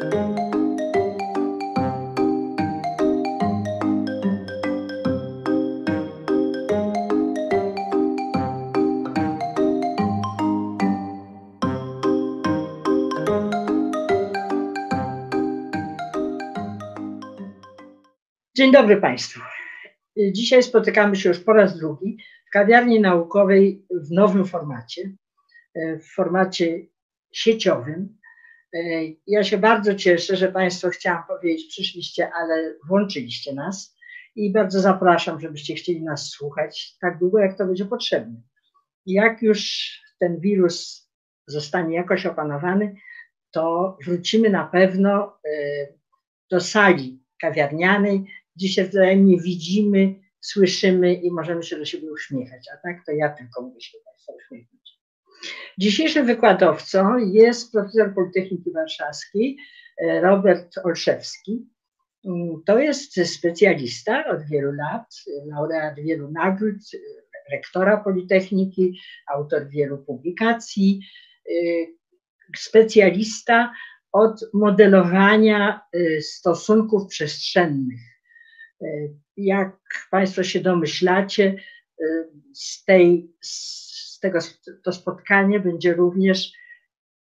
Dzień dobry Państwu. Dzisiaj spotykamy się już po raz drugi w kawiarni naukowej w nowym formacie, w formacie sieciowym. Ja się bardzo cieszę, że Państwo, chciałam powiedzieć, przyszliście, ale włączyliście nas i bardzo zapraszam, żebyście chcieli nas słuchać tak długo, jak to będzie potrzebne. Jak już ten wirus zostanie jakoś opanowany, to wrócimy na pewno e, do sali kawiarnianej, gdzie się wzajemnie widzimy, słyszymy i możemy się do siebie uśmiechać. A tak to ja tylko mogę się Państwa uśmiechnąć. Dzisiejszym wykładowcą jest profesor Politechniki Warszawskiej e, Robert Olszewski. Mm, to jest specjalista od wielu lat, laureat wielu nagród, rektora Politechniki, autor wielu publikacji, e, specjalista od modelowania e, stosunków przestrzennych jak Państwo się domyślacie, z, tej, z tego to spotkanie będzie również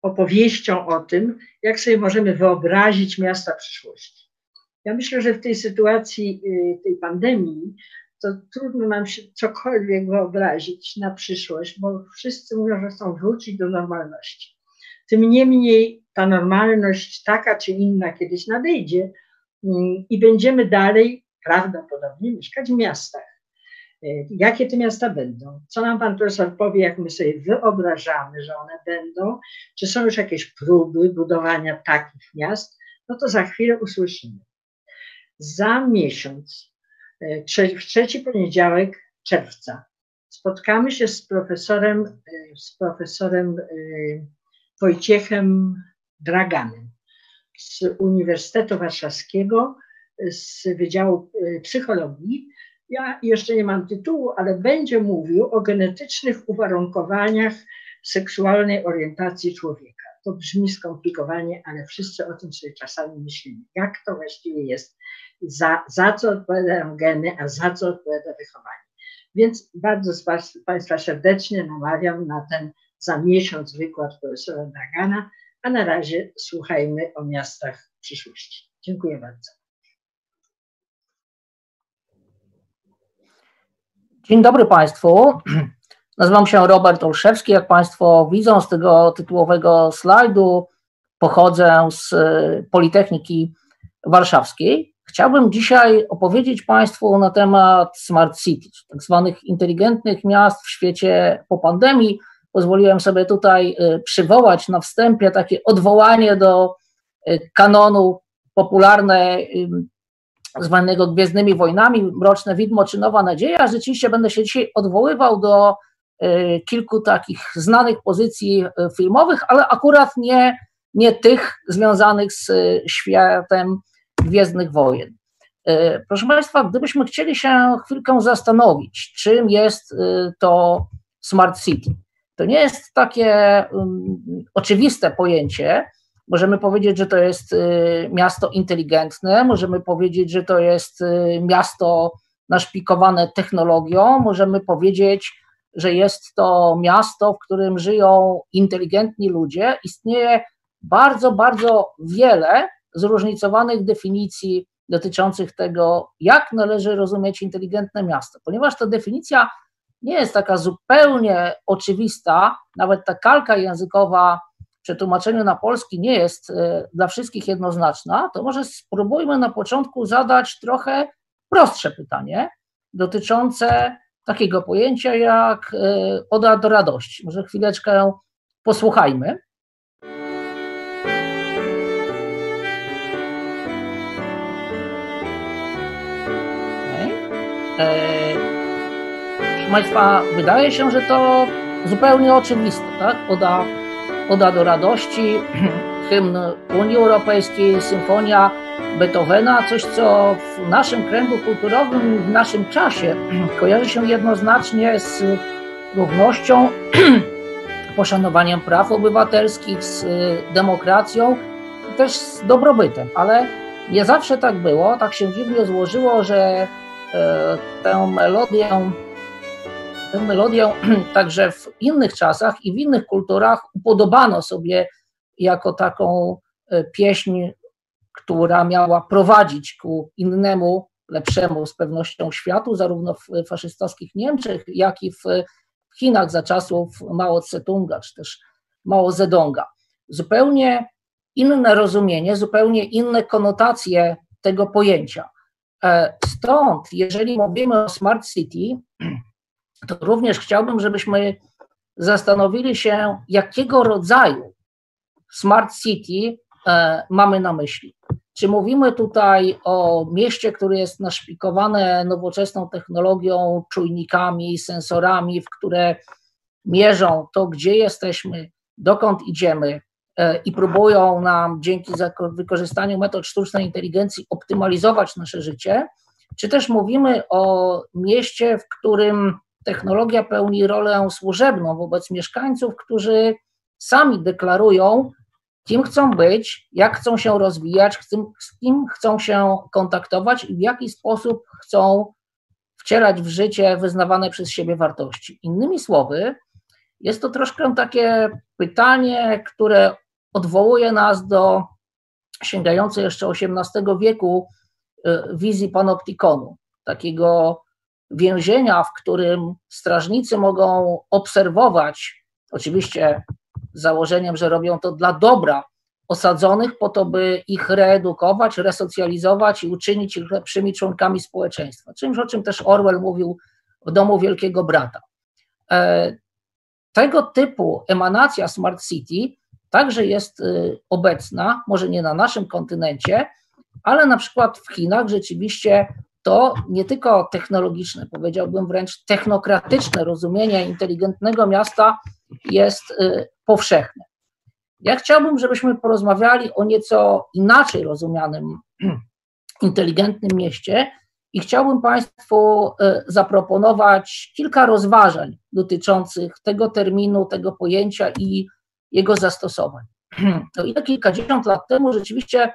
opowieścią o tym, jak sobie możemy wyobrazić miasta przyszłości. Ja myślę, że w tej sytuacji y, tej pandemii to trudno nam się cokolwiek wyobrazić na przyszłość, bo wszyscy mówią, że chcą wrócić do normalności. Tym niemniej ta normalność, taka czy inna, kiedyś nadejdzie mm, i będziemy dalej prawdopodobnie mieszkać w miastach. E, jakie te miasta będą? Co nam pan profesor powie, jak my sobie wyobrażamy, że one będą? Czy są już jakieś próby budowania takich miast? No to za chwilę usłyszymy. Za miesiąc, e, w trzeci poniedziałek czerwca, spotkamy się z profesorem, e, z profesorem Wojciechem Draganem z Uniwersytetu Warszawskiego, z Wydziału e, Psychologii. Ja jeszcze nie mam tytułu, ale będzie mówił o genetycznych uwarunkowaniach seksualnej orientacji człowieka. To brzmi skomplikowanie, ale wszyscy o tym sobie czasami myślimy. Jak to właściwie jest? Za, za co odpowiadają geny, a za co odpowiada wychowanie? Więc bardzo Państwa serdecznie namawiam na ten za miesiąc wykład profesora Dagana, a na razie słuchajmy o miastach przyszłości. Dziękuję bardzo. Dzień dobry Państwu. Nazywam się Robert Olszewski. Jak Państwo widzą z tego tytułowego slajdu, pochodzę z e, Politechniki Warszawskiej. Chciałbym dzisiaj opowiedzieć Państwu na temat smart city, tak zwanych inteligentnych miast w świecie po pandemii. Pozwoliłem sobie tutaj e, przywołać na wstępie takie odwołanie do e, kanonu popularnej zwanego Gwiezdnymi Wojnami, Mroczne Widmo czy Nowa Nadzieja. Rzeczywiście będę się dzisiaj odwoływał do e, kilku takich znanych pozycji e, filmowych, ale akurat nie, nie tych związanych z e, światem Gwiezdnych Wojen. Proszę Państwa, gdybyśmy chcieli się chwilkę zastanowić, czym jest to Smart City, to nie jest takie um, oczywiste pojęcie, Możemy powiedzieć, że to jest y, miasto inteligentne, możemy powiedzieć, że to jest y, miasto naszpikowane technologią, możemy powiedzieć, że jest to miasto, w którym żyją inteligentni ludzie. Istnieje bardzo, bardzo wiele zróżnicowanych definicji dotyczących tego, jak należy rozumieć inteligentne miasto, ponieważ ta definicja nie jest taka zupełnie oczywista, nawet ta kalka językowa przetłumaczeniu na polski nie jest e, dla wszystkich jednoznaczna, to może spróbujmy na początku zadać trochę prostsze pytanie dotyczące takiego pojęcia jak e, oda do radości. Może chwileczkę posłuchajmy. E, proszę Państwa, wydaje się, że to zupełnie oczywiste, tak? Oda Oda do radości, hymn Unii Europejskiej, symfonia Beethovena, coś co w naszym kręgu kulturowym, w naszym czasie kojarzy się jednoznacznie z równością, poszanowaniem praw obywatelskich, z demokracją. też z dobrobytem, ale nie zawsze tak było. Tak się dziwnie złożyło, że e, tę melodię, tę melodię także w innych czasach i w innych kulturach upodobano sobie jako taką e, pieśń, która miała prowadzić ku innemu, lepszemu z pewnością światu, zarówno w faszystowskich Niemczech, jak i w Chinach za czasów Mao Tse-tunga, czy też Mao Zedonga. Zupełnie inne rozumienie, zupełnie inne konotacje tego pojęcia. E, stąd, jeżeli mówimy o Smart City, to również chciałbym, żebyśmy zastanowili się, jakiego rodzaju Smart City e, mamy na myśli. Czy mówimy tutaj o mieście, które jest naszpikowane nowoczesną technologią, czujnikami, sensorami, w które mierzą to, gdzie jesteśmy, dokąd idziemy e, i próbują nam dzięki wykorzystaniu metod sztucznej inteligencji optymalizować nasze życie? Czy też mówimy o mieście, w którym technologia pełni rolę służebną wobec mieszkańców, którzy sami deklarują, kim chcą być, jak chcą się rozwijać, z kim chcą się kontaktować i w jaki sposób chcą wcielać w życie wyznawane przez siebie wartości. Innymi słowy, jest to troszkę takie pytanie, które odwołuje nas do sięgającej jeszcze XVIII wieku y, wizji panoptikonu, takiego więzienia, w którym strażnicy mogą obserwować, oczywiście założeniem, że robią to dla dobra osadzonych, po to, by ich reedukować, resocjalizować i uczynić ich lepszymi członkami społeczeństwa. Czymś, o czym też Orwell mówił w Domu Wielkiego Brata. E, tego typu emanacja Smart City także jest y, obecna, może nie na naszym kontynencie, ale na przykład w Chinach rzeczywiście to nie tylko technologiczne, powiedziałbym wręcz technokratyczne rozumienie inteligentnego miasta jest y, powszechne. Ja chciałbym, żebyśmy porozmawiali o nieco inaczej rozumianym inteligentnym mieście i chciałbym Państwu y, zaproponować kilka rozważań dotyczących tego terminu, tego pojęcia i jego zastosowań. O ile kilkadziesiąt lat temu rzeczywiście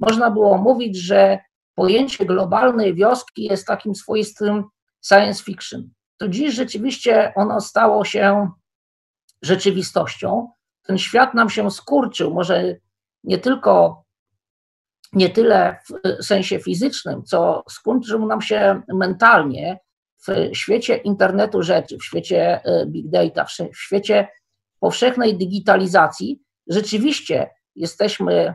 można było mówić, że pojęcie globalnej wioski jest takim swoistym science fiction, to dziś rzeczywiście ono stało się rzeczywistością. Ten świat nam się skurczył, może nie tylko, nie tyle w sensie fizycznym, co skurczył nam się mentalnie w świecie internetu rzeczy, w świecie e, big data, w świecie powszechnej digitalizacji. Rzeczywiście jesteśmy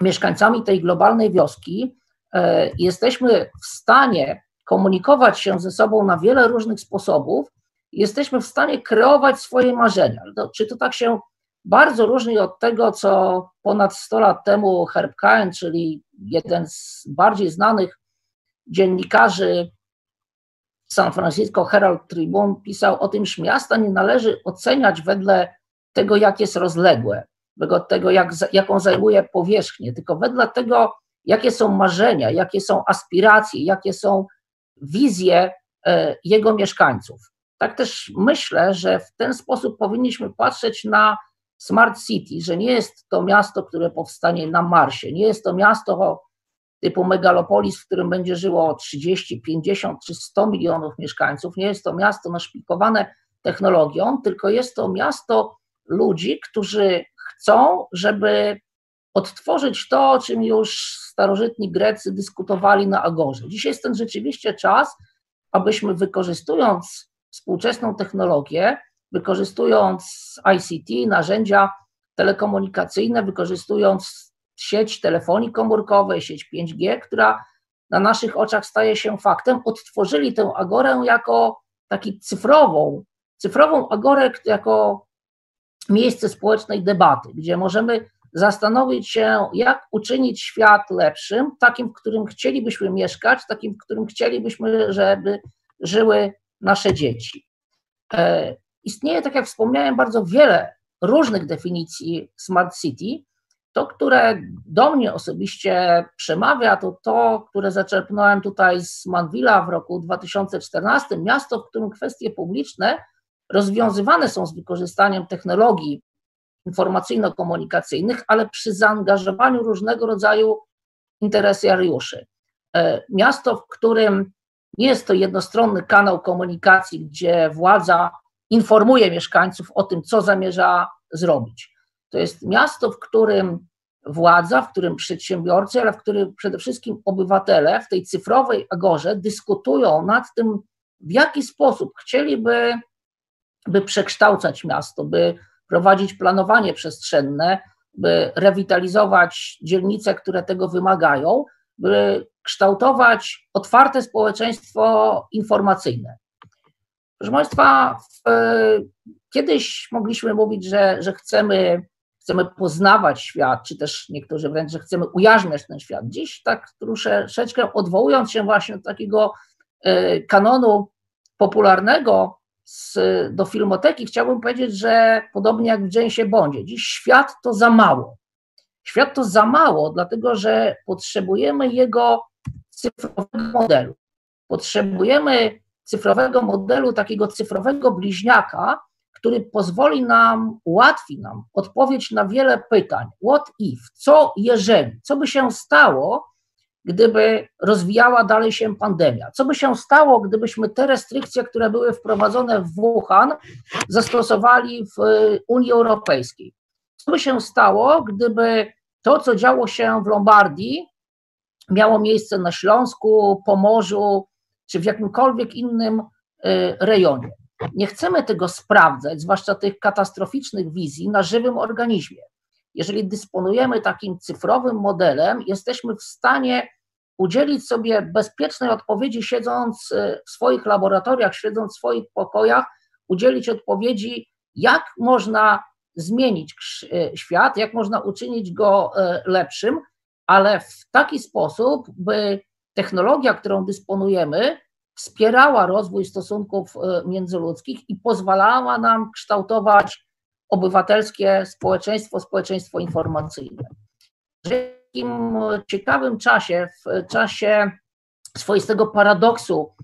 mieszkańcami tej globalnej wioski, e, jesteśmy w stanie komunikować się ze sobą na wiele różnych sposobów, jesteśmy w stanie kreować swoje marzenia. Czy to tak się bardzo różni od tego, co ponad 100 lat temu Herb Caen, czyli jeden z bardziej znanych dziennikarzy San Francisco Herald Tribune, pisał o tym, że miasta nie należy oceniać wedle tego, jak jest rozległe, wedle tego, jak, jaką zajmuje powierzchnię, tylko wedle tego, jakie są marzenia, jakie są aspiracje, jakie są wizje e, jego mieszkańców. Tak też myślę, że w ten sposób powinniśmy patrzeć na Smart City, że nie jest to miasto, które powstanie na Marsie, nie jest to miasto typu megalopolis, w którym będzie żyło 30, 50 czy 100 milionów mieszkańców, nie jest to miasto naszpikowane technologią, tylko jest to miasto ludzi, którzy chcą, żeby odtworzyć to, o czym już starożytni Grecy dyskutowali na Agorze. Dzisiaj jest ten rzeczywiście czas, abyśmy wykorzystując współczesną technologię, wykorzystując ICT, narzędzia telekomunikacyjne, wykorzystując sieć telefonii komórkowej, sieć 5G, która na naszych oczach staje się faktem, odtworzyli tę agorę jako taki cyfrową, cyfrową agorę jako miejsce społecznej debaty, gdzie możemy zastanowić się, jak uczynić świat lepszym, takim, w którym chcielibyśmy mieszkać, takim, w którym chcielibyśmy, żeby żyły nasze dzieci. E, istnieje, tak jak wspomniałem, bardzo wiele różnych definicji Smart City. To, które do mnie osobiście przemawia, to to, które zaczerpnąłem tutaj z Manvilla w roku 2014, miasto, w którym kwestie publiczne rozwiązywane są z wykorzystaniem technologii informacyjno-komunikacyjnych, ale przy zaangażowaniu różnego rodzaju interesariuszy. E, miasto, w którym nie jest to jednostronny kanał komunikacji, gdzie władza informuje mieszkańców o tym, co zamierza zrobić. To jest miasto, w którym władza, w którym przedsiębiorcy, ale w którym przede wszystkim obywatele w tej cyfrowej agorze dyskutują nad tym, w jaki sposób chcieliby by przekształcać miasto, by prowadzić planowanie przestrzenne, by rewitalizować dzielnice, które tego wymagają, by kształtować otwarte społeczeństwo informacyjne. Proszę Państwa, w, kiedyś mogliśmy mówić, że, że chcemy, chcemy poznawać świat, czy też niektórzy wręcz, że chcemy ujarzmiać ten świat. Dziś tak troszeczkę odwołując się właśnie do takiego e, kanonu popularnego z, do filmoteki, chciałbym powiedzieć, że podobnie jak w Jamesie Bondzie, dziś świat to za mało. Świat to za mało, dlatego że potrzebujemy jego cyfrowego modelu. Potrzebujemy cyfrowego modelu, takiego cyfrowego bliźniaka, który pozwoli nam, ułatwi nam odpowiedź na wiele pytań. What if? Co jeżeli? Co by się stało, gdyby rozwijała dalej się pandemia? Co by się stało, gdybyśmy te restrykcje, które były wprowadzone w Wuhan, zastosowali w Unii Europejskiej? Co by się stało, gdyby to, co działo się w Lombardii, miało miejsce na Śląsku, Pomorzu czy w jakimkolwiek innym y, rejonie? Nie chcemy tego sprawdzać, zwłaszcza tych katastroficznych wizji, na żywym organizmie. Jeżeli dysponujemy takim cyfrowym modelem, jesteśmy w stanie udzielić sobie bezpiecznej odpowiedzi, siedząc y, w swoich laboratoriach, siedząc w swoich pokojach, udzielić odpowiedzi, jak można zmienić y, świat, jak można uczynić go y, lepszym, ale w taki sposób, by technologia, którą dysponujemy, wspierała rozwój stosunków międzyludzkich i pozwalała nam kształtować obywatelskie społeczeństwo, społeczeństwo informacyjne. W takim ciekawym czasie, w czasie swoistego paradoksu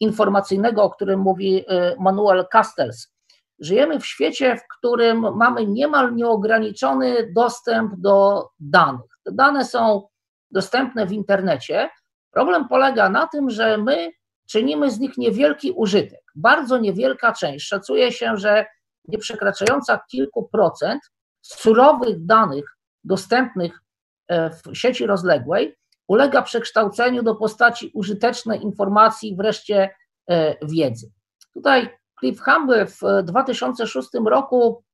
informacyjnego, o którym mówi Manuel Castells, Żyjemy w świecie, w którym mamy niemal nieograniczony dostęp do danych. Te dane są dostępne w internecie. Problem polega na tym, że my czynimy z nich niewielki użytek. Bardzo niewielka część. Szacuje się, że nie przekraczająca kilku procent surowych danych dostępnych e, w sieci rozległej ulega przekształceniu do postaci użytecznej informacji, wreszcie e, wiedzy. Tutaj Cliff Humble w 2006 roku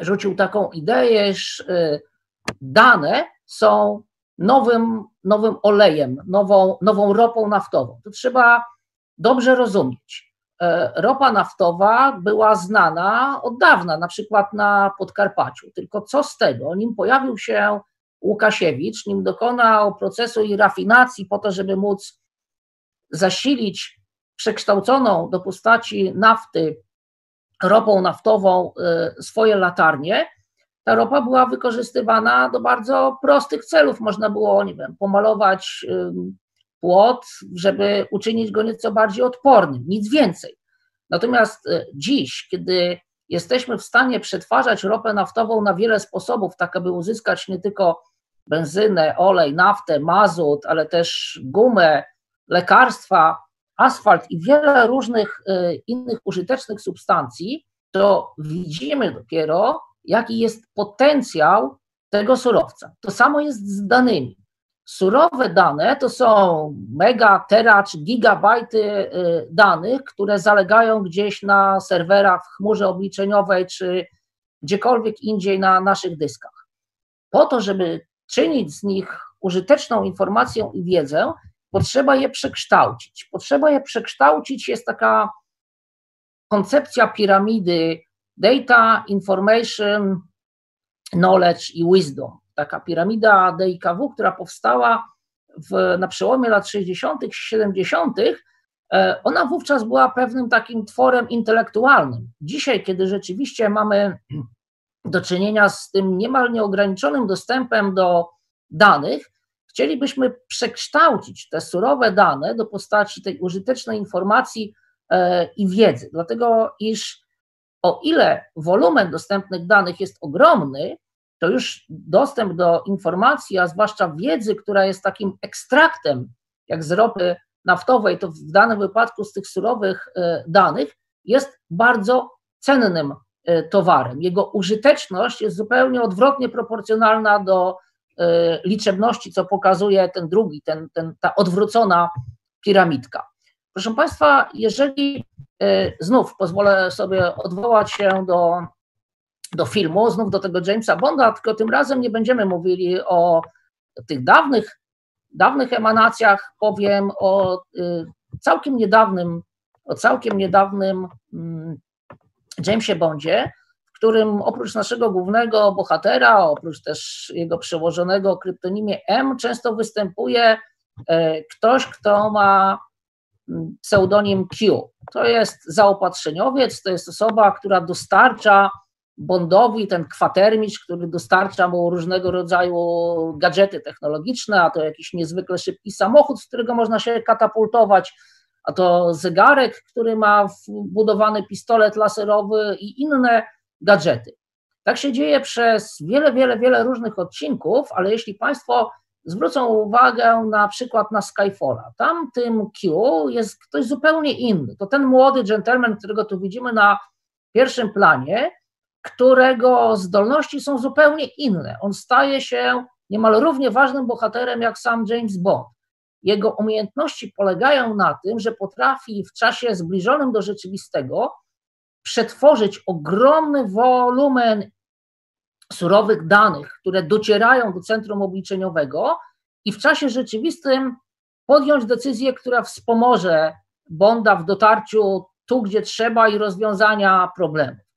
rzucił taką ideę, że e, dane są nowym, nowym olejem, nową, nową ropą naftową. To trzeba dobrze rozumieć. E, ropa naftowa była znana od dawna, na przykład na Podkarpaciu. Tylko co z tego? Nim pojawił się Łukasiewicz, nim dokonał procesu i rafinacji po to, żeby móc zasilić przekształconą do postaci nafty ropą naftową e, swoje latarnie, ta ropa była wykorzystywana do bardzo prostych celów. Można było, nie wiem, pomalować płot, żeby uczynić go nieco bardziej odpornym, nic więcej. Natomiast e, dziś, kiedy jesteśmy w stanie przetwarzać ropę naftową na wiele sposobów, tak aby uzyskać nie tylko benzynę, olej, naftę, mazut, ale też gumę, lekarstwa, asfalt i wiele różnych e, innych użytecznych substancji, to widzimy dopiero, jaki jest potencjał tego surowca. To samo jest z danymi. Surowe dane to są mega, tera czy gigabajty y, danych, które zalegają gdzieś na serwerach w chmurze obliczeniowej czy gdziekolwiek indziej na naszych dyskach. Po to, żeby czynić z nich użyteczną informację i wiedzę, potrzeba je przekształcić. Potrzeba je przekształcić jest taka koncepcja piramidy data, information, knowledge i wisdom taka piramida DIKW, która powstała w, na przełomie lat 60., 70., e, ona wówczas była pewnym takim tworem intelektualnym. Dzisiaj, kiedy rzeczywiście mamy do czynienia z tym niemal nieograniczonym dostępem do danych, chcielibyśmy przekształcić te surowe dane do postaci tej użytecznej informacji e, i wiedzy, dlatego iż o ile wolumen dostępnych danych jest ogromny, to już dostęp do informacji, a zwłaszcza wiedzy, która jest takim ekstraktem, jak z ropy naftowej, to w danym wypadku z tych surowych e, danych, jest bardzo cennym e, towarem. Jego użyteczność jest zupełnie odwrotnie proporcjonalna do e, liczebności, co pokazuje ten drugi, ten, ten, ta odwrócona piramidka. Proszę Państwa, jeżeli znów pozwolę sobie odwołać się do, do filmu, znów do tego Jamesa Bonda, tylko tym razem nie będziemy mówili o tych dawnych dawnych emanacjach powiem o y, całkiem niedawnym, o całkiem niedawnym mm, Jamesie Bondzie, w którym oprócz naszego głównego bohatera, oprócz też jego przełożonego kryptonimie M, często występuje e, ktoś, kto ma mm, pseudonim Q. To jest zaopatrzeniowiec, to jest osoba, która dostarcza Bondowi ten kwatermicz, który dostarcza mu różnego rodzaju gadżety technologiczne, a to jakiś niezwykle szybki samochód, z którego można się katapultować, a to zegarek, który ma wbudowany pistolet laserowy i inne gadżety. Tak się dzieje przez wiele, wiele, wiele różnych odcinków, ale jeśli Państwo zwrócą uwagę na przykład na Skyfalla, tam tym Q jest ktoś zupełnie inny. To ten młody gentleman, którego tu widzimy na pierwszym planie, którego zdolności są zupełnie inne. On staje się niemal równie ważnym bohaterem jak sam James Bond. Jego umiejętności polegają na tym, że potrafi w czasie zbliżonym do rzeczywistego przetworzyć ogromny wolumen surowych danych, które docierają do centrum obliczeniowego i w czasie rzeczywistym podjąć decyzję, która wspomoże Bonda w dotarciu tu, gdzie trzeba i rozwiązania problemów.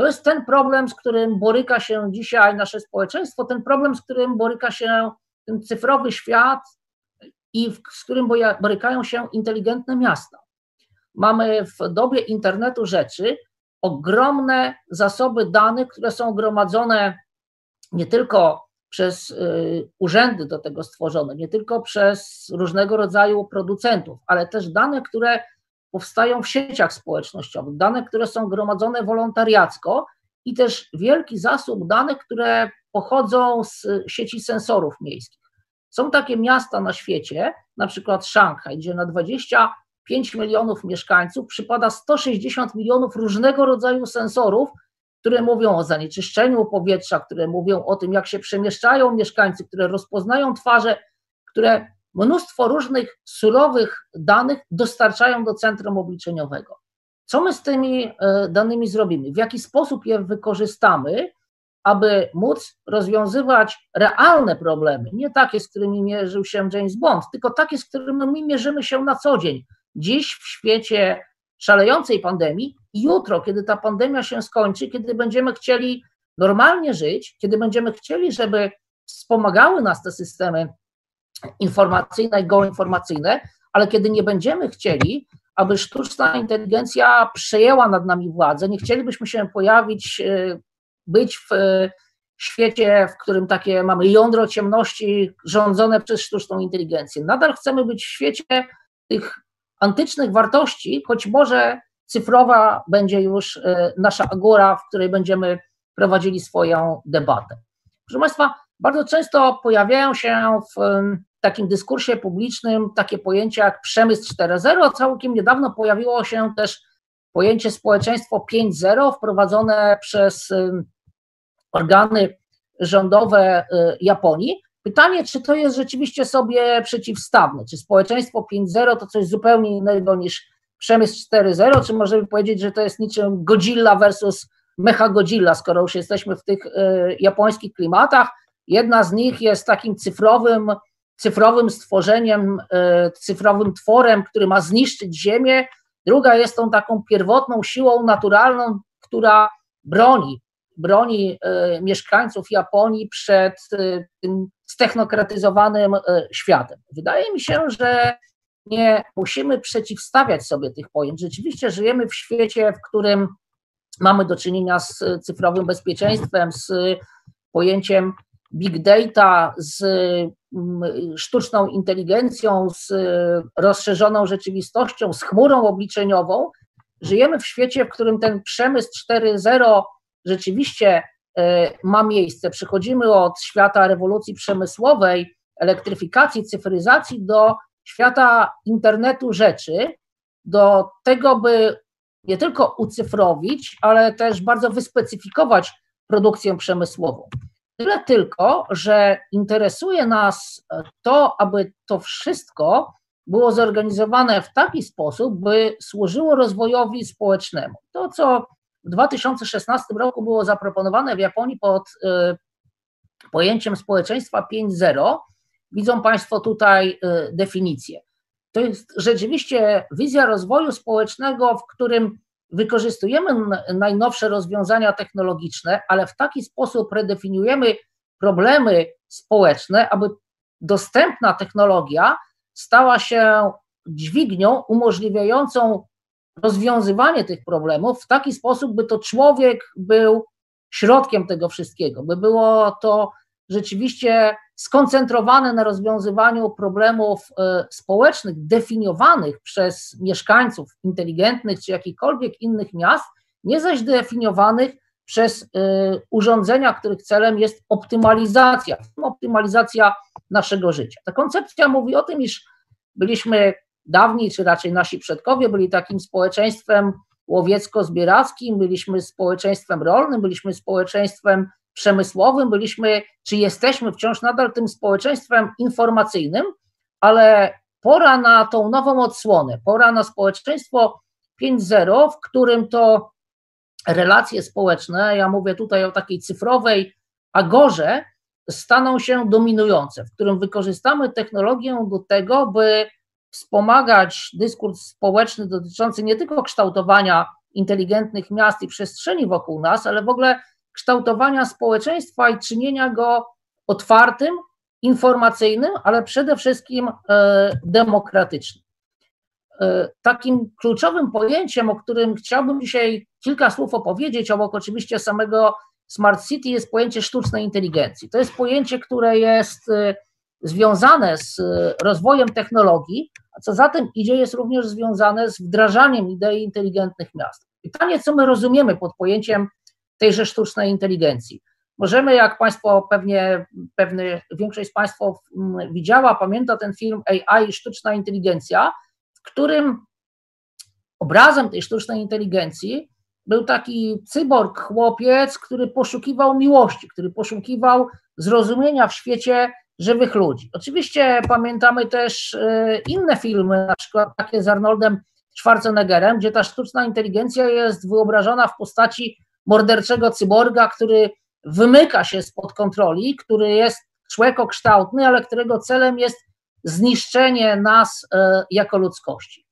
To jest ten problem, z którym boryka się dzisiaj nasze społeczeństwo, ten problem, z którym boryka się ten cyfrowy świat i z którym borykają się inteligentne miasta. Mamy w dobie internetu rzeczy ogromne zasoby danych, które są gromadzone nie tylko przez y, urzędy do tego stworzone, nie tylko przez różnego rodzaju producentów, ale też dane, które powstają w sieciach społecznościowych, dane, które są gromadzone wolontariacko i też wielki zasób danych, które pochodzą z sieci sensorów miejskich. Są takie miasta na świecie, na przykład Szanghaj, gdzie na 25 milionów mieszkańców przypada 160 milionów różnego rodzaju sensorów, które mówią o zanieczyszczeniu powietrza, które mówią o tym, jak się przemieszczają mieszkańcy, które rozpoznają twarze, które mnóstwo różnych surowych danych dostarczają do centrum obliczeniowego. Co my z tymi e, danymi zrobimy? W jaki sposób je wykorzystamy, aby móc rozwiązywać realne problemy, nie takie, z którymi mierzył się James Bond, tylko takie, z którymi my mierzymy się na co dzień. Dziś w świecie szalejącej pandemii, jutro, kiedy ta pandemia się skończy, kiedy będziemy chcieli normalnie żyć, kiedy będziemy chcieli, żeby wspomagały nas te systemy informacyjne i geoinformacyjne, ale kiedy nie będziemy chcieli, aby sztuczna inteligencja przejęła nad nami władzę, nie chcielibyśmy się pojawić, e, być w e, świecie, w którym takie mamy jądro ciemności rządzone przez sztuczną inteligencję. Nadal chcemy być w świecie tych antycznych wartości, choć może cyfrowa będzie już e, nasza agora, w której będziemy prowadzili swoją debatę. Proszę Państwa, bardzo często pojawiają się w takim dyskursie publicznym takie pojęcia jak przemysł 4.0. Całkiem niedawno pojawiło się też pojęcie społeczeństwo 5.0 wprowadzone przez organy rządowe y, Japonii. Pytanie, czy to jest rzeczywiście sobie przeciwstawne? Czy społeczeństwo 5.0 to coś zupełnie innego niż przemysł 4.0? Czy możemy powiedzieć, że to jest niczym Godzilla versus Mecha Godzilla, skoro już jesteśmy w tych y, japońskich klimatach? Jedna z nich jest takim cyfrowym cyfrowym stworzeniem, e, cyfrowym tworem, który ma zniszczyć Ziemię, druga jest tą taką pierwotną siłą naturalną, która broni, broni e, mieszkańców Japonii przed e, tym stechnokratyzowanym światem. Wydaje mi się, że nie musimy przeciwstawiać sobie tych pojęć. Rzeczywiście żyjemy w świecie, w którym mamy do czynienia z cyfrowym bezpieczeństwem, z pojęciem big data, z mm, sztuczną inteligencją, z rozszerzoną rzeczywistością, z chmurą obliczeniową, żyjemy w świecie, w którym ten przemysł 4.0 rzeczywiście e, ma miejsce. Przechodzimy od świata rewolucji przemysłowej, elektryfikacji, cyfryzacji do świata internetu rzeczy, do tego, by nie tylko ucyfrowić, ale też bardzo wyspecyfikować produkcję przemysłową. Tyle tylko, że interesuje nas to, aby to wszystko było zorganizowane w taki sposób, by służyło rozwojowi społecznemu. To, co w 2016 roku było zaproponowane w Japonii pod y, pojęciem społeczeństwa 5.0, widzą Państwo tutaj y, definicję. To jest rzeczywiście wizja rozwoju społecznego, w którym wykorzystujemy najnowsze rozwiązania technologiczne, ale w taki sposób redefiniujemy problemy społeczne, aby dostępna technologia stała się dźwignią umożliwiającą rozwiązywanie tych problemów w taki sposób, by to człowiek był środkiem tego wszystkiego, by było to rzeczywiście skoncentrowane na rozwiązywaniu problemów e, społecznych definiowanych przez mieszkańców inteligentnych czy jakichkolwiek innych miast, nie zaś definiowanych przez e, urządzenia, których celem jest optymalizacja, optymalizacja naszego życia. Ta koncepcja mówi o tym, iż byliśmy dawniej, czy raczej nasi przodkowie byli takim społeczeństwem łowiecko-zbierackim, byliśmy społeczeństwem rolnym, byliśmy społeczeństwem przemysłowym, byliśmy, czy jesteśmy wciąż nadal tym społeczeństwem informacyjnym, ale pora na tą nową odsłonę, pora na społeczeństwo 5.0, w którym to relacje społeczne, ja mówię tutaj o takiej cyfrowej agorze, staną się dominujące, w którym wykorzystamy technologię do tego, by wspomagać dyskurs społeczny dotyczący nie tylko kształtowania inteligentnych miast i przestrzeni wokół nas, ale w ogóle kształtowania społeczeństwa i czynienia go otwartym, informacyjnym, ale przede wszystkim e, demokratycznym. E, takim kluczowym pojęciem, o którym chciałbym dzisiaj kilka słów opowiedzieć, obok oczywiście samego Smart City, jest pojęcie sztucznej inteligencji. To jest pojęcie, które jest e, związane z rozwojem technologii, a co za tym idzie, jest również związane z wdrażaniem idei inteligentnych miast. Pytanie, co my rozumiemy pod pojęciem tejże sztucznej inteligencji. Możemy, jak Państwo pewnie, pewnie większość z Państwa widziała, pamięta ten film AI sztuczna inteligencja, w którym obrazem tej sztucznej inteligencji był taki cyborg, chłopiec, który poszukiwał miłości, który poszukiwał zrozumienia w świecie żywych ludzi. Oczywiście pamiętamy też e, inne filmy, na przykład takie z Arnoldem Schwarzeneggerem, gdzie ta sztuczna inteligencja jest wyobrażona w postaci morderczego cyborga, który wymyka się spod kontroli, który jest człekokształtny, ale którego celem jest zniszczenie nas e, jako ludzkości.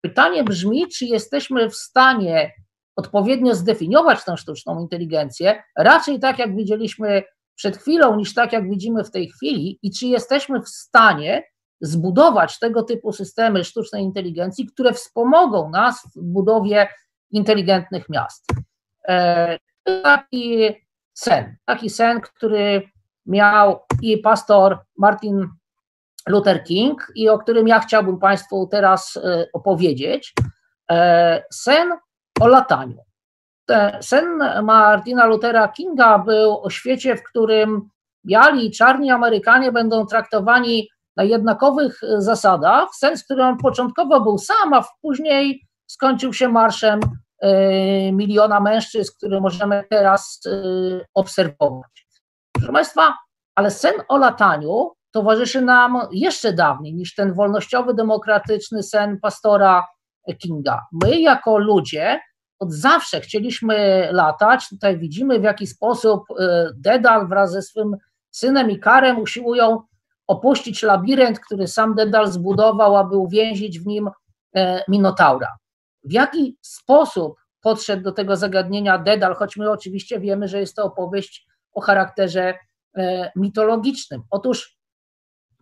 Pytanie brzmi, czy jesteśmy w stanie odpowiednio zdefiniować tę sztuczną inteligencję, raczej tak jak widzieliśmy przed chwilą, niż tak jak widzimy w tej chwili, i czy jesteśmy w stanie zbudować tego typu systemy sztucznej inteligencji, które wspomogą nas w budowie inteligentnych miast. E, taki sen, taki sen, który miał i pastor Martin Luther King i o którym ja chciałbym Państwu teraz e, opowiedzieć. E, sen o lataniu. Sen Martina Luthera Kinga był o świecie, w którym biali i czarni Amerykanie będą traktowani na jednakowych zasadach. Sen, z którym początkowo był sam, a później skończył się marszem miliona mężczyzn, które możemy teraz e, obserwować. Proszę Państwa, ale sen o lataniu towarzyszy nam jeszcze dawniej niż ten wolnościowy, demokratyczny sen pastora Kinga. My, jako ludzie, od zawsze chcieliśmy latać. Tutaj widzimy, w jaki sposób e, Dedal wraz ze swym synem i Karem usiłują opuścić labirynt, który sam Dedal zbudował, aby uwięzić w nim Minotaura w jaki sposób podszedł do tego zagadnienia Dedal, choć my oczywiście wiemy, że jest to opowieść o charakterze e, mitologicznym. Otóż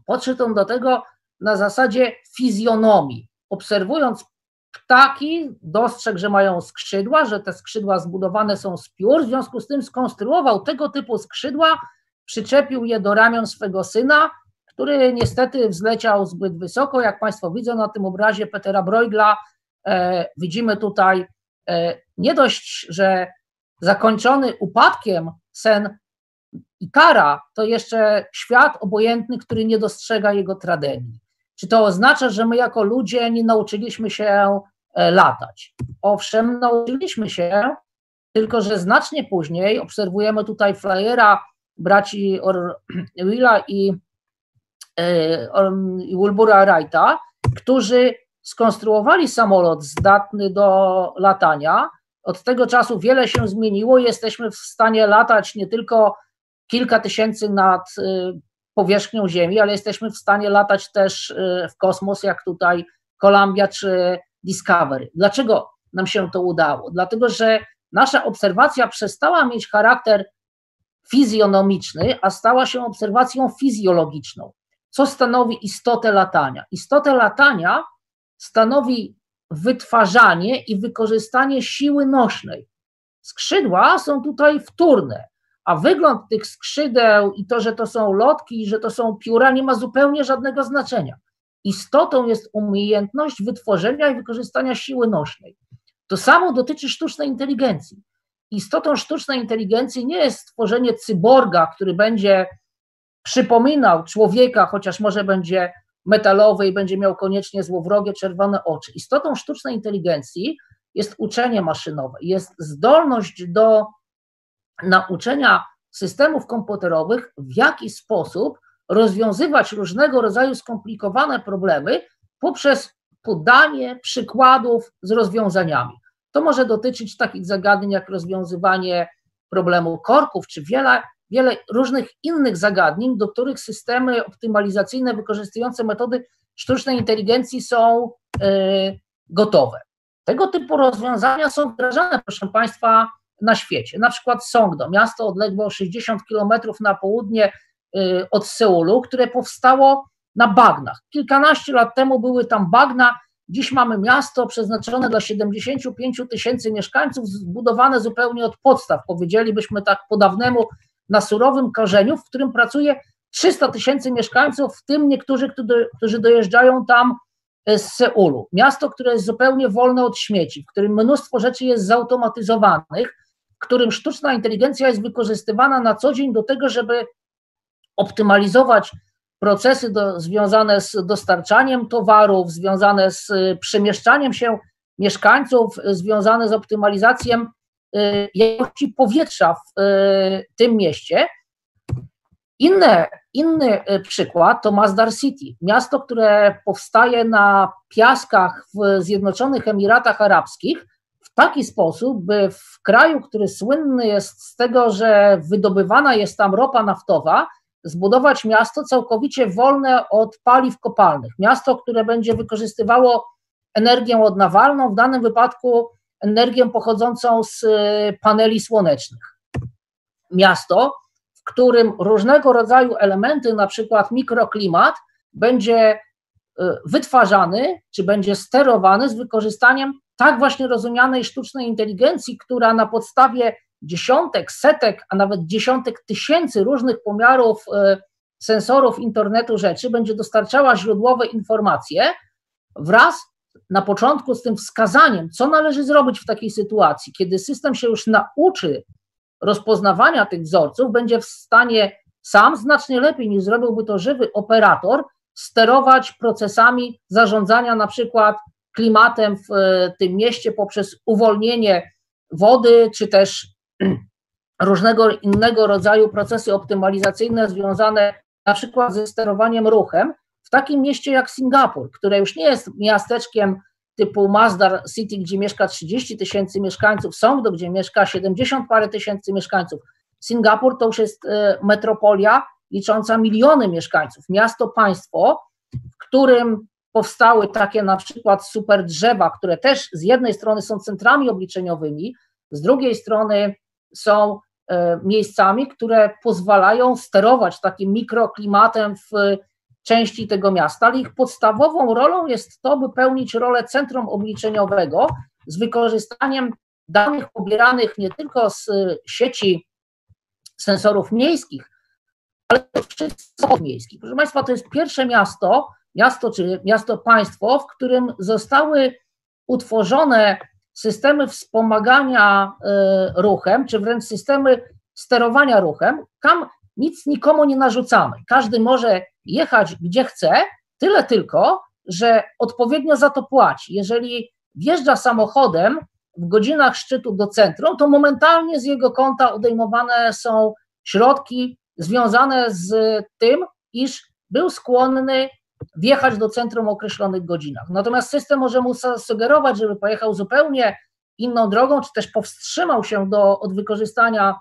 podszedł on do tego na zasadzie fizjonomii. Obserwując ptaki, dostrzegł, że mają skrzydła, że te skrzydła zbudowane są z piór, w związku z tym skonstruował tego typu skrzydła, przyczepił je do ramion swego syna, który niestety wzleciał zbyt wysoko. Jak Państwo widzą na tym obrazie Petera Bruegla, widzimy tutaj nie dość, że zakończony upadkiem sen Ikara, to jeszcze świat obojętny, który nie dostrzega jego tragedii. Czy to oznacza, że my jako ludzie nie nauczyliśmy się latać? Owszem, nauczyliśmy się, tylko że znacznie później obserwujemy tutaj flyera braci Willa i, e, i Wilbura Wrighta, którzy skonstruowali samolot zdatny do latania. Od tego czasu wiele się zmieniło. Jesteśmy w stanie latać nie tylko kilka tysięcy nad e, powierzchnią Ziemi, ale jesteśmy w stanie latać też e, w kosmos, jak tutaj Columbia czy Discovery. Dlaczego nam się to udało? Dlatego, że nasza obserwacja przestała mieć charakter fizjonomiczny, a stała się obserwacją fizjologiczną. Co stanowi istotę latania? Istotę latania stanowi wytwarzanie i wykorzystanie siły nośnej. Skrzydła są tutaj wtórne, a wygląd tych skrzydeł i to, że to są lotki, że to są pióra, nie ma zupełnie żadnego znaczenia. Istotą jest umiejętność wytworzenia i wykorzystania siły nośnej. To samo dotyczy sztucznej inteligencji. Istotą sztucznej inteligencji nie jest stworzenie cyborga, który będzie przypominał człowieka, chociaż może będzie metalowy i będzie miał koniecznie złowrogie czerwone oczy. Istotą sztucznej inteligencji jest uczenie maszynowe, jest zdolność do nauczenia systemów komputerowych, w jaki sposób rozwiązywać różnego rodzaju skomplikowane problemy poprzez podanie przykładów z rozwiązaniami. To może dotyczyć takich zagadnień jak rozwiązywanie problemu korków, czy wiele, wiele różnych innych zagadnień, do których systemy optymalizacyjne wykorzystujące metody sztucznej inteligencji są y, gotowe. Tego typu rozwiązania są wdrażane, proszę Państwa, na świecie. Na przykład Songdo, miasto odległe 60 kilometrów na południe y, od Seulu, które powstało na bagnach. Kilkanaście lat temu były tam bagna, Dziś mamy miasto przeznaczone dla 75 tysięcy mieszkańców, zbudowane zupełnie od podstaw, powiedzielibyśmy tak po dawnemu, na surowym korzeniu, w którym pracuje 300 tysięcy mieszkańców, w tym niektórzy, którzy dojeżdżają tam e, z Seulu. Miasto, które jest zupełnie wolne od śmieci, w którym mnóstwo rzeczy jest zautomatyzowanych, w którym sztuczna inteligencja jest wykorzystywana na co dzień do tego, żeby optymalizować procesy do, związane z dostarczaniem towarów, związane z y, przemieszczaniem się mieszkańców, y, związane z optymalizacją jakości powietrza w tym mieście. Inne, inny przykład to Masdar City, miasto, które powstaje na piaskach w Zjednoczonych Emiratach Arabskich w taki sposób, by w kraju, który słynny jest z tego, że wydobywana jest tam ropa naftowa, zbudować miasto całkowicie wolne od paliw kopalnych. Miasto, które będzie wykorzystywało energię odnawalną, w danym wypadku energię pochodzącą z y, paneli słonecznych. Miasto, w którym różnego rodzaju elementy, na przykład mikroklimat, będzie y, wytwarzany, czy będzie sterowany z wykorzystaniem tak właśnie rozumianej sztucznej inteligencji, która na podstawie dziesiątek, setek, a nawet dziesiątek tysięcy różnych pomiarów e, sensorów internetu rzeczy, będzie dostarczała źródłowe informacje wraz na początku z tym wskazaniem, co należy zrobić w takiej sytuacji, kiedy system się już nauczy rozpoznawania tych wzorców, będzie w stanie sam znacznie lepiej niż zrobiłby to żywy operator sterować procesami zarządzania na przykład klimatem w e, tym mieście poprzez uwolnienie wody, czy też różnego innego rodzaju procesy optymalizacyjne związane na przykład ze sterowaniem ruchem takim mieście jak Singapur, które już nie jest miasteczkiem typu Masdar City, gdzie mieszka 30 tysięcy mieszkańców, Songdo, gdzie mieszka 70 parę tysięcy mieszkańców. Singapur to już jest e, metropolia licząca miliony mieszkańców, miasto, państwo, w którym powstały takie na przykład super drzewa, które też z jednej strony są centrami obliczeniowymi, z drugiej strony są e, miejscami, które pozwalają sterować takim mikroklimatem w części tego miasta, ale ich podstawową rolą jest to, by pełnić rolę centrum obliczeniowego z wykorzystaniem danych pobieranych nie tylko z sieci sensorów miejskich, ale wszystkich miejskich. Proszę Państwa, to jest pierwsze miasto, miasto czy miasto państwo, w którym zostały utworzone systemy wspomagania ruchem, czy wręcz systemy sterowania ruchem, nic nikomu nie narzucamy. Każdy może jechać gdzie chce, tyle tylko, że odpowiednio za to płaci. Jeżeli wjeżdża samochodem w godzinach szczytu do centrum, to momentalnie z jego konta odejmowane są środki związane z tym, iż był skłonny wjechać do centrum w określonych godzinach. Natomiast system może mu sugerować, żeby pojechał zupełnie inną drogą, czy też powstrzymał się do, od wykorzystania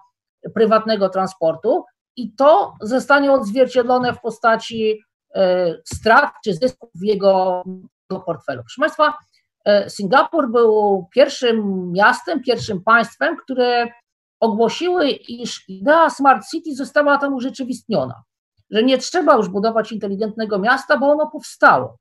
prywatnego transportu i to zostanie odzwierciedlone w postaci e, strat czy zysków w jego portfelu. Proszę Państwa, e, Singapur był pierwszym miastem, pierwszym państwem, które ogłosiły, iż idea Smart City została tam urzeczywistniona, że nie trzeba już budować inteligentnego miasta, bo ono powstało.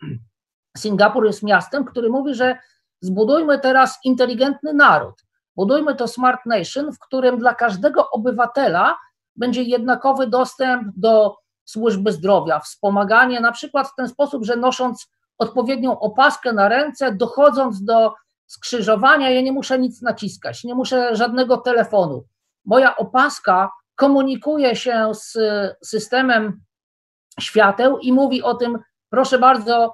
Singapur jest miastem, który mówi, że zbudujmy teraz inteligentny naród, budujmy to Smart Nation, w którym dla każdego obywatela będzie jednakowy dostęp do służby zdrowia, wspomaganie na przykład w ten sposób, że nosząc odpowiednią opaskę na ręce, dochodząc do skrzyżowania, ja nie muszę nic naciskać, nie muszę żadnego telefonu. Moja opaska komunikuje się z systemem świateł i mówi o tym, proszę bardzo,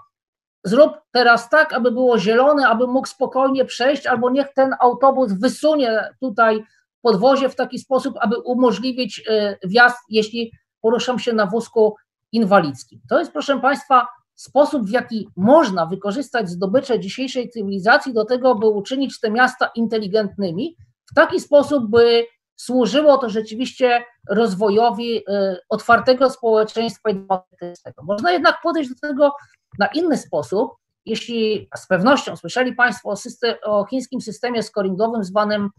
zrób teraz tak, aby było zielone, aby mógł spokojnie przejść, albo niech ten autobus wysunie tutaj podwozie w taki sposób, aby umożliwić e, wjazd, jeśli poruszam się na wózku inwalidzkim. To jest, proszę Państwa, sposób, w jaki można wykorzystać zdobycze dzisiejszej cywilizacji do tego, by uczynić te miasta inteligentnymi, w taki sposób, by służyło to rzeczywiście rozwojowi e, otwartego społeczeństwa i demokratycznego. Można jednak podejść do tego na inny sposób, jeśli z pewnością słyszeli Państwo o, system, o chińskim systemie scoringowym zwanym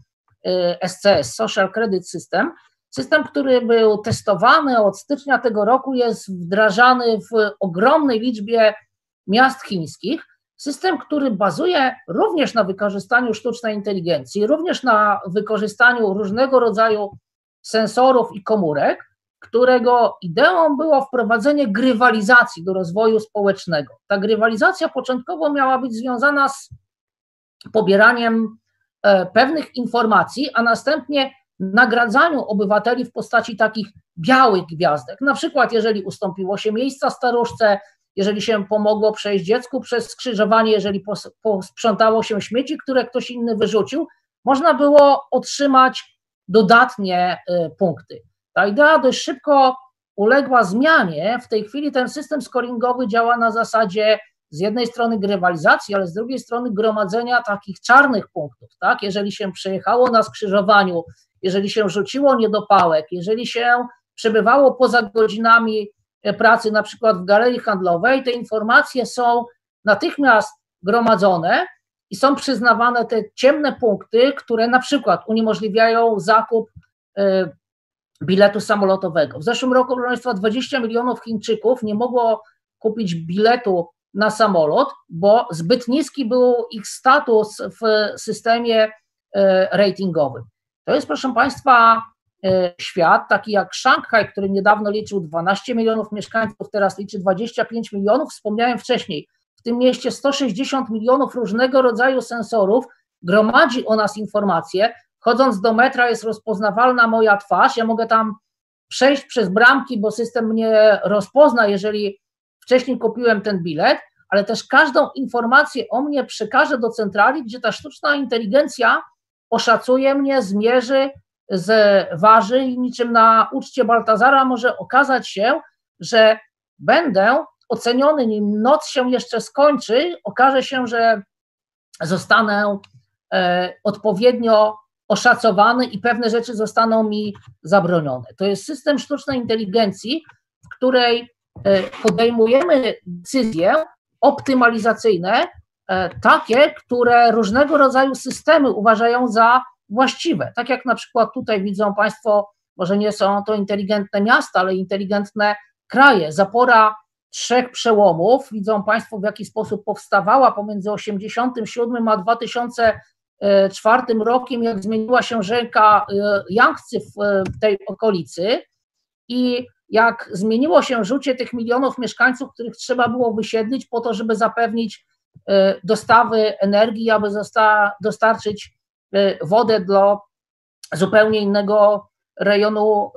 SCS, y, Social Credit System. System, który był testowany od stycznia tego roku, jest wdrażany w ogromnej liczbie miast chińskich. System, który bazuje również na wykorzystaniu sztucznej inteligencji, również na wykorzystaniu różnego rodzaju sensorów i komórek, którego ideą było wprowadzenie grywalizacji do rozwoju społecznego. Ta grywalizacja początkowo miała być związana z pobieraniem pewnych informacji, a następnie nagradzaniu obywateli w postaci takich białych gwiazdek. Na przykład, jeżeli ustąpiło się miejsca staruszce, jeżeli się pomogło przejść dziecku przez skrzyżowanie, jeżeli posprzątało się śmieci, które ktoś inny wyrzucił, można było otrzymać dodatnie e, punkty. Ta idea dość szybko uległa zmianie. W tej chwili ten system scoringowy działa na zasadzie z jednej strony grywalizacji, ale z drugiej strony gromadzenia takich czarnych punktów, tak? Jeżeli się przejechało na skrzyżowaniu, jeżeli się rzuciło niedopałek, jeżeli się przebywało poza godzinami e, pracy, na przykład w galerii handlowej, te informacje są natychmiast gromadzone i są przyznawane te ciemne punkty, które na przykład uniemożliwiają zakup e, biletu samolotowego. W zeszłym roku, proszę Państwa, 20 milionów Chińczyków nie mogło kupić biletu na samolot, bo zbyt niski był ich status w systemie e, ratingowym. To jest, proszę Państwa, e, świat taki jak Szanghaj, który niedawno liczył 12 milionów mieszkańców, teraz liczy 25 milionów. Wspomniałem wcześniej, w tym mieście 160 milionów różnego rodzaju sensorów, gromadzi o nas informacje. Chodząc do metra jest rozpoznawalna moja twarz, ja mogę tam przejść przez bramki, bo system mnie rozpozna, jeżeli wcześniej kupiłem ten bilet, ale też każdą informację o mnie przekażę do centrali, gdzie ta sztuczna inteligencja oszacuje mnie, zmierzy, zważy i niczym na uczcie Baltazara może okazać się, że będę oceniony, nim noc się jeszcze skończy, okaże się, że zostanę e, odpowiednio oszacowany i pewne rzeczy zostaną mi zabronione. To jest system sztucznej inteligencji, w której podejmujemy decyzje optymalizacyjne, e, takie, które różnego rodzaju systemy uważają za właściwe. Tak jak na przykład tutaj widzą Państwo, może nie są to inteligentne miasta, ale inteligentne kraje. Zapora trzech przełomów, widzą Państwo w jaki sposób powstawała pomiędzy 87 a 2004 rokiem, jak zmieniła się rzeka e, Yangtze w tej okolicy i jak zmieniło się życie tych milionów mieszkańców, których trzeba było wysiedlić po to, żeby zapewnić dostawy energii, aby dostarczyć wodę dla zupełnie innego rejonu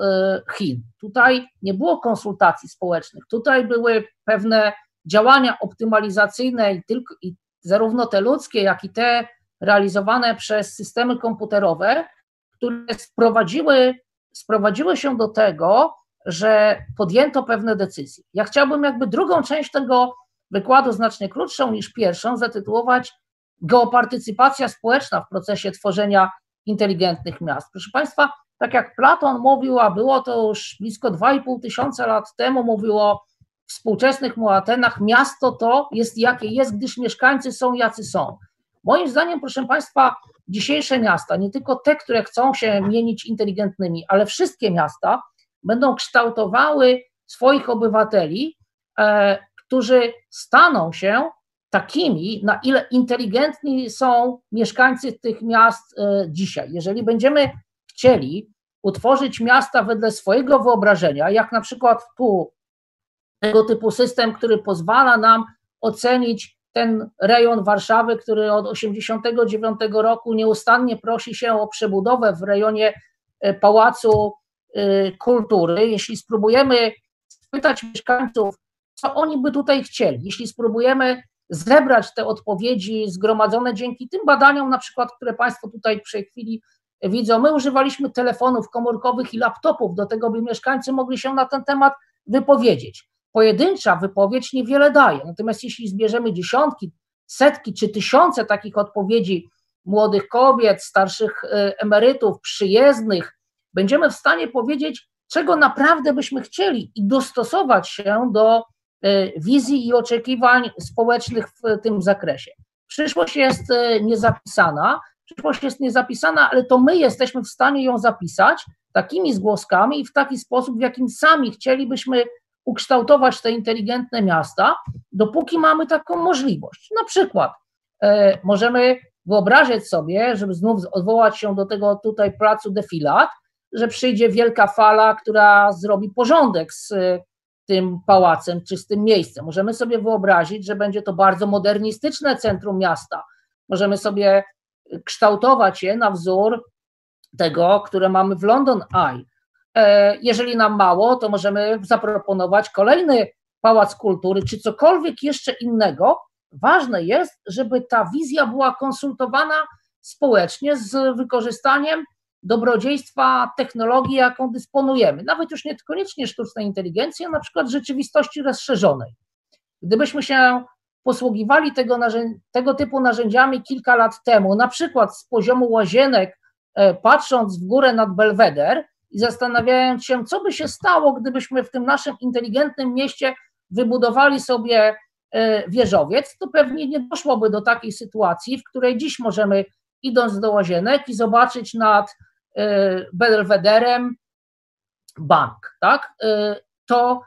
Chin. Tutaj nie było konsultacji społecznych, tutaj były pewne działania optymalizacyjne i, tylko, i zarówno te ludzkie, jak i te realizowane przez systemy komputerowe, które sprowadziły, sprowadziły się do tego, że podjęto pewne decyzje. Ja chciałbym jakby drugą część tego wykładu, znacznie krótszą niż pierwszą, zatytułować Geopartycypacja społeczna w procesie tworzenia inteligentnych miast. Proszę Państwa, tak jak Platon mówił, a było to już blisko 2,5 tysiąca lat temu, mówił o współczesnych mu Atenach, miasto to jest jakie jest, gdyż mieszkańcy są jacy są. Moim zdaniem, proszę Państwa, dzisiejsze miasta, nie tylko te, które chcą się mienić inteligentnymi, ale wszystkie miasta będą kształtowały swoich obywateli, e, którzy staną się takimi, na ile inteligentni są mieszkańcy tych miast e, dzisiaj. Jeżeli będziemy chcieli utworzyć miasta wedle swojego wyobrażenia, jak na przykład tu tego typu system, który pozwala nam ocenić ten rejon Warszawy, który od 1989 roku nieustannie prosi się o przebudowę w rejonie e, Pałacu Kultury. Jeśli spróbujemy spytać mieszkańców, co oni by tutaj chcieli, jeśli spróbujemy zebrać te odpowiedzi zgromadzone dzięki tym badaniom, na przykład, które Państwo tutaj tej chwili widzą, my używaliśmy telefonów komórkowych i laptopów do tego, by mieszkańcy mogli się na ten temat wypowiedzieć pojedyncza wypowiedź niewiele daje. Natomiast jeśli zbierzemy dziesiątki, setki czy tysiące takich odpowiedzi młodych kobiet, starszych e, emerytów, przyjezdnych, będziemy w stanie powiedzieć, czego naprawdę byśmy chcieli i dostosować się do e, wizji i oczekiwań społecznych w tym zakresie. Przyszłość jest e, niezapisana, przyszłość jest niezapisana, ale to my jesteśmy w stanie ją zapisać takimi zgłoskami i w taki sposób, w jakim sami chcielibyśmy ukształtować te inteligentne miasta, dopóki mamy taką możliwość. Na przykład e, możemy wyobrazić sobie, żeby znów odwołać się do tego tutaj placu defilat, że przyjdzie wielka fala, która zrobi porządek z e, tym pałacem czy z tym miejscem. Możemy sobie wyobrazić, że będzie to bardzo modernistyczne centrum miasta. Możemy sobie kształtować je na wzór tego, które mamy w London Eye, E, jeżeli nam mało, to możemy zaproponować kolejny pałac kultury czy cokolwiek jeszcze innego. Ważne jest, żeby ta wizja była konsultowana społecznie z wykorzystaniem dobrodziejstwa technologii, jaką dysponujemy, nawet już niekoniecznie sztucznej inteligencji, a na przykład rzeczywistości rozszerzonej. Gdybyśmy się posługiwali tego, tego typu narzędziami kilka lat temu, na przykład z poziomu łazienek, e, patrząc w górę nad Belweder, i zastanawiając się, co by się stało, gdybyśmy w tym naszym inteligentnym mieście wybudowali sobie e, wieżowiec, to pewnie nie doszłoby do takiej sytuacji, w której dziś możemy, idąc do łazienek i zobaczyć nad Belwederem bank. Tak? E, to,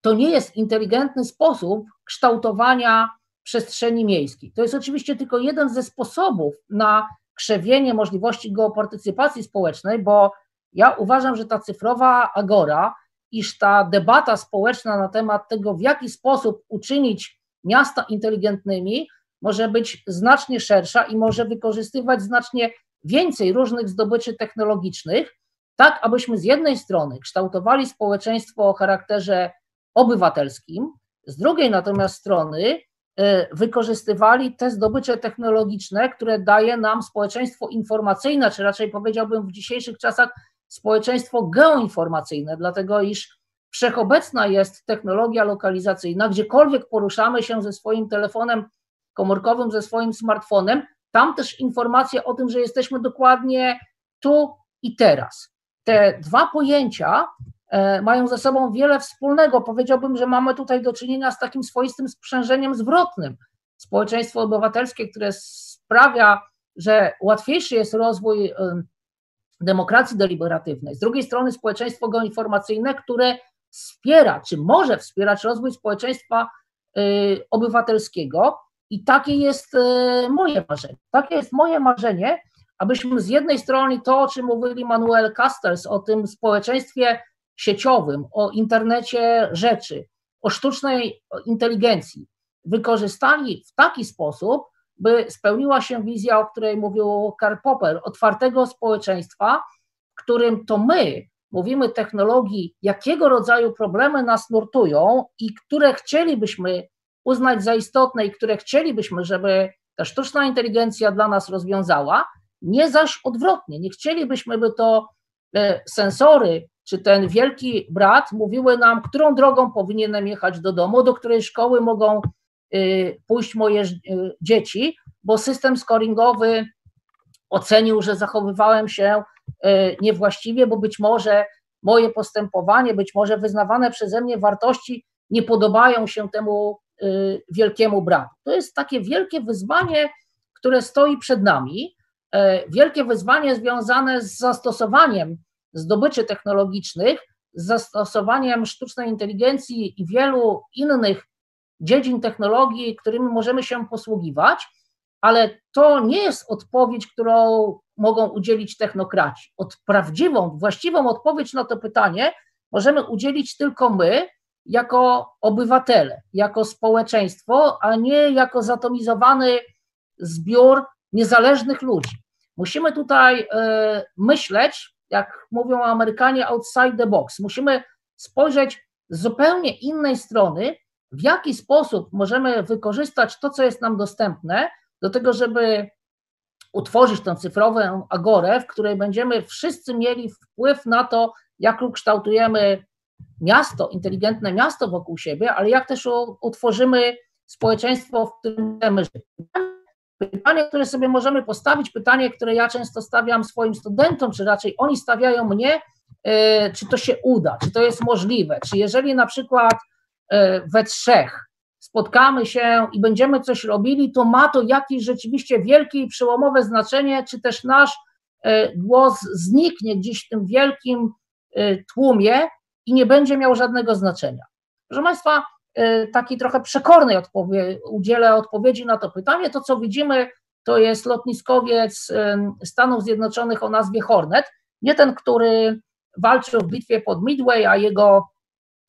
to nie jest inteligentny sposób kształtowania przestrzeni miejskiej. To jest oczywiście tylko jeden ze sposobów na krzewienie możliwości geopartycypacji społecznej, bo ja uważam, że ta cyfrowa agora, iż ta debata społeczna na temat tego, w jaki sposób uczynić miasta inteligentnymi, może być znacznie szersza i może wykorzystywać znacznie więcej różnych zdobyczy technologicznych, tak abyśmy z jednej strony kształtowali społeczeństwo o charakterze obywatelskim, z drugiej natomiast strony y, wykorzystywali te zdobycze technologiczne, które daje nam społeczeństwo informacyjne, czy raczej powiedziałbym w dzisiejszych czasach społeczeństwo geoinformacyjne, dlatego iż wszechobecna jest technologia lokalizacyjna, gdziekolwiek poruszamy się ze swoim telefonem komórkowym, ze swoim smartfonem, tam też informacja o tym, że jesteśmy dokładnie tu i teraz. Te dwa pojęcia e, mają ze sobą wiele wspólnego. Powiedziałbym, że mamy tutaj do czynienia z takim swoistym sprzężeniem zwrotnym. Społeczeństwo obywatelskie, które sprawia, że łatwiejszy jest rozwój demokracji deliberatywnej, z drugiej strony społeczeństwo geoinformacyjne, które wspiera, czy może wspierać rozwój społeczeństwa y, obywatelskiego i takie jest y, moje marzenie. Takie jest moje marzenie, abyśmy z jednej strony to, o czym mówili Manuel Castells, o tym społeczeństwie sieciowym, o internecie rzeczy, o sztucznej inteligencji, wykorzystali w taki sposób, by spełniła się wizja, o której mówił Karl Popper, otwartego społeczeństwa, w którym to my mówimy technologii, jakiego rodzaju problemy nas nurtują i które chcielibyśmy uznać za istotne i które chcielibyśmy, żeby ta sztuczna inteligencja dla nas rozwiązała, nie zaś odwrotnie. Nie chcielibyśmy, by to e, sensory czy ten wielki brat mówiły nam, którą drogą powinienem jechać do domu, do której szkoły mogą e, pójść moje e, dzieci, bo system scoringowy ocenił, że zachowywałem się niewłaściwie, bo być może moje postępowanie, być może wyznawane przeze mnie wartości nie podobają się temu wielkiemu bratu. To jest takie wielkie wyzwanie, które stoi przed nami, e, wielkie wyzwanie związane z zastosowaniem zdobyczy technologicznych, z zastosowaniem sztucznej inteligencji i wielu innych dziedzin technologii, którymi możemy się posługiwać, ale to nie jest odpowiedź, którą mogą udzielić technokraci. Od prawdziwą, właściwą odpowiedź na to pytanie możemy udzielić tylko my, jako obywatele, jako społeczeństwo, a nie jako zatomizowany zbiór niezależnych ludzi. Musimy tutaj e, myśleć, jak mówią Amerykanie, outside the box. Musimy spojrzeć z zupełnie innej strony, w jaki sposób możemy wykorzystać to, co jest nam dostępne, do tego, żeby utworzyć tę cyfrową agorę, w której będziemy wszyscy mieli wpływ na to, jak kształtujemy miasto, inteligentne miasto wokół siebie, ale jak też utworzymy społeczeństwo, w którym chcemy żyć. Pytanie, które sobie możemy postawić, pytanie, które ja często stawiam swoim studentom, czy raczej oni stawiają mnie, e, czy to się uda, czy to jest możliwe, czy jeżeli na przykład e, we trzech spotkamy się i będziemy coś robili, to ma to jakieś rzeczywiście wielkie i przełomowe znaczenie, czy też nasz e, głos zniknie gdzieś w tym wielkim tłumie, i nie będzie miał żadnego znaczenia. Proszę Państwa, y, takiej trochę przekornej odpowie udzielę odpowiedzi na to pytanie. To, co widzimy, to jest lotniskowiec Stanów Zjednoczonych o nazwie Hornet, nie ten, który walczył w bitwie pod Midway, a jego,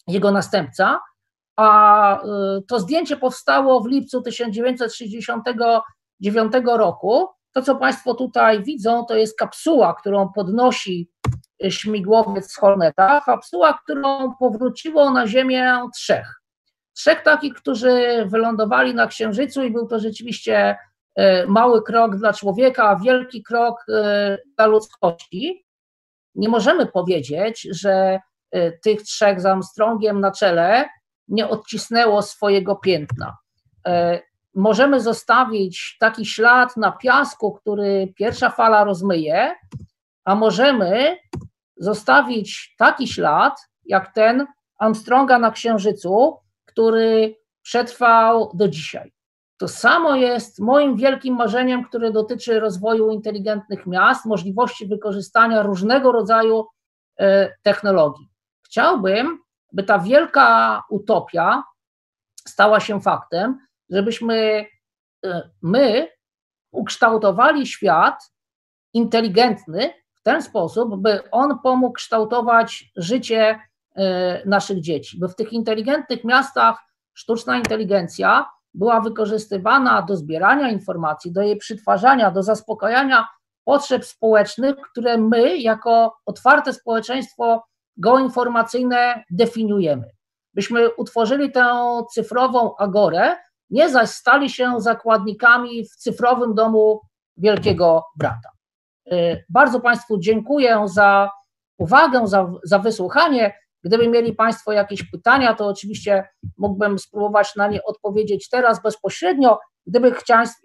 jego następca, a y, to zdjęcie powstało w lipcu 1969 roku. To, co Państwo tutaj widzą, to jest kapsuła, którą podnosi śmigłowiec z Horneta, kapsuła, którą powróciło na Ziemię trzech. Trzech takich, którzy wylądowali na Księżycu i był to rzeczywiście e, mały krok dla człowieka, a wielki krok e, dla ludzkości. Nie możemy powiedzieć, że e, tych trzech z Armstrongiem na czele nie odcisnęło swojego piętna. Możemy zostawić taki ślad na piasku, który pierwsza fala rozmyje, a możemy zostawić taki ślad, jak ten Armstronga na Księżycu, który przetrwał do dzisiaj. To samo jest moim wielkim marzeniem, które dotyczy rozwoju inteligentnych miast, możliwości wykorzystania różnego rodzaju e, technologii. Chciałbym, by ta wielka utopia stała się faktem, żebyśmy e, my ukształtowali świat inteligentny, ten sposób, by on pomógł kształtować życie e, naszych dzieci, by w tych inteligentnych miastach sztuczna inteligencja była wykorzystywana do zbierania informacji, do jej przytwarzania, do zaspokajania potrzeb społecznych, które my, jako otwarte społeczeństwo geoinformacyjne, definiujemy. Byśmy utworzyli tę cyfrową agorę, nie zaś stali się zakładnikami w cyfrowym domu wielkiego brata. Y, bardzo Państwu dziękuję za uwagę, za, za wysłuchanie. Gdyby mieli Państwo jakieś pytania, to oczywiście mógłbym spróbować na nie odpowiedzieć teraz bezpośrednio. Gdyby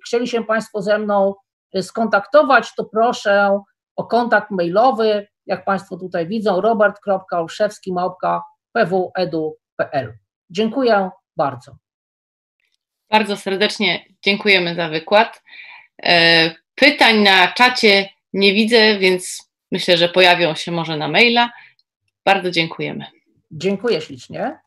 chcieli, się Państwo ze mną y, skontaktować, to proszę o kontakt mailowy, jak Państwo tutaj widzą, robert.olszewski.pwedu.pl. Dziękuję bardzo. Bardzo serdecznie dziękujemy za wykład. E, pytań na czacie nie widzę, więc myślę, że pojawią się może na maila. Bardzo dziękujemy. Dziękuję ślicznie.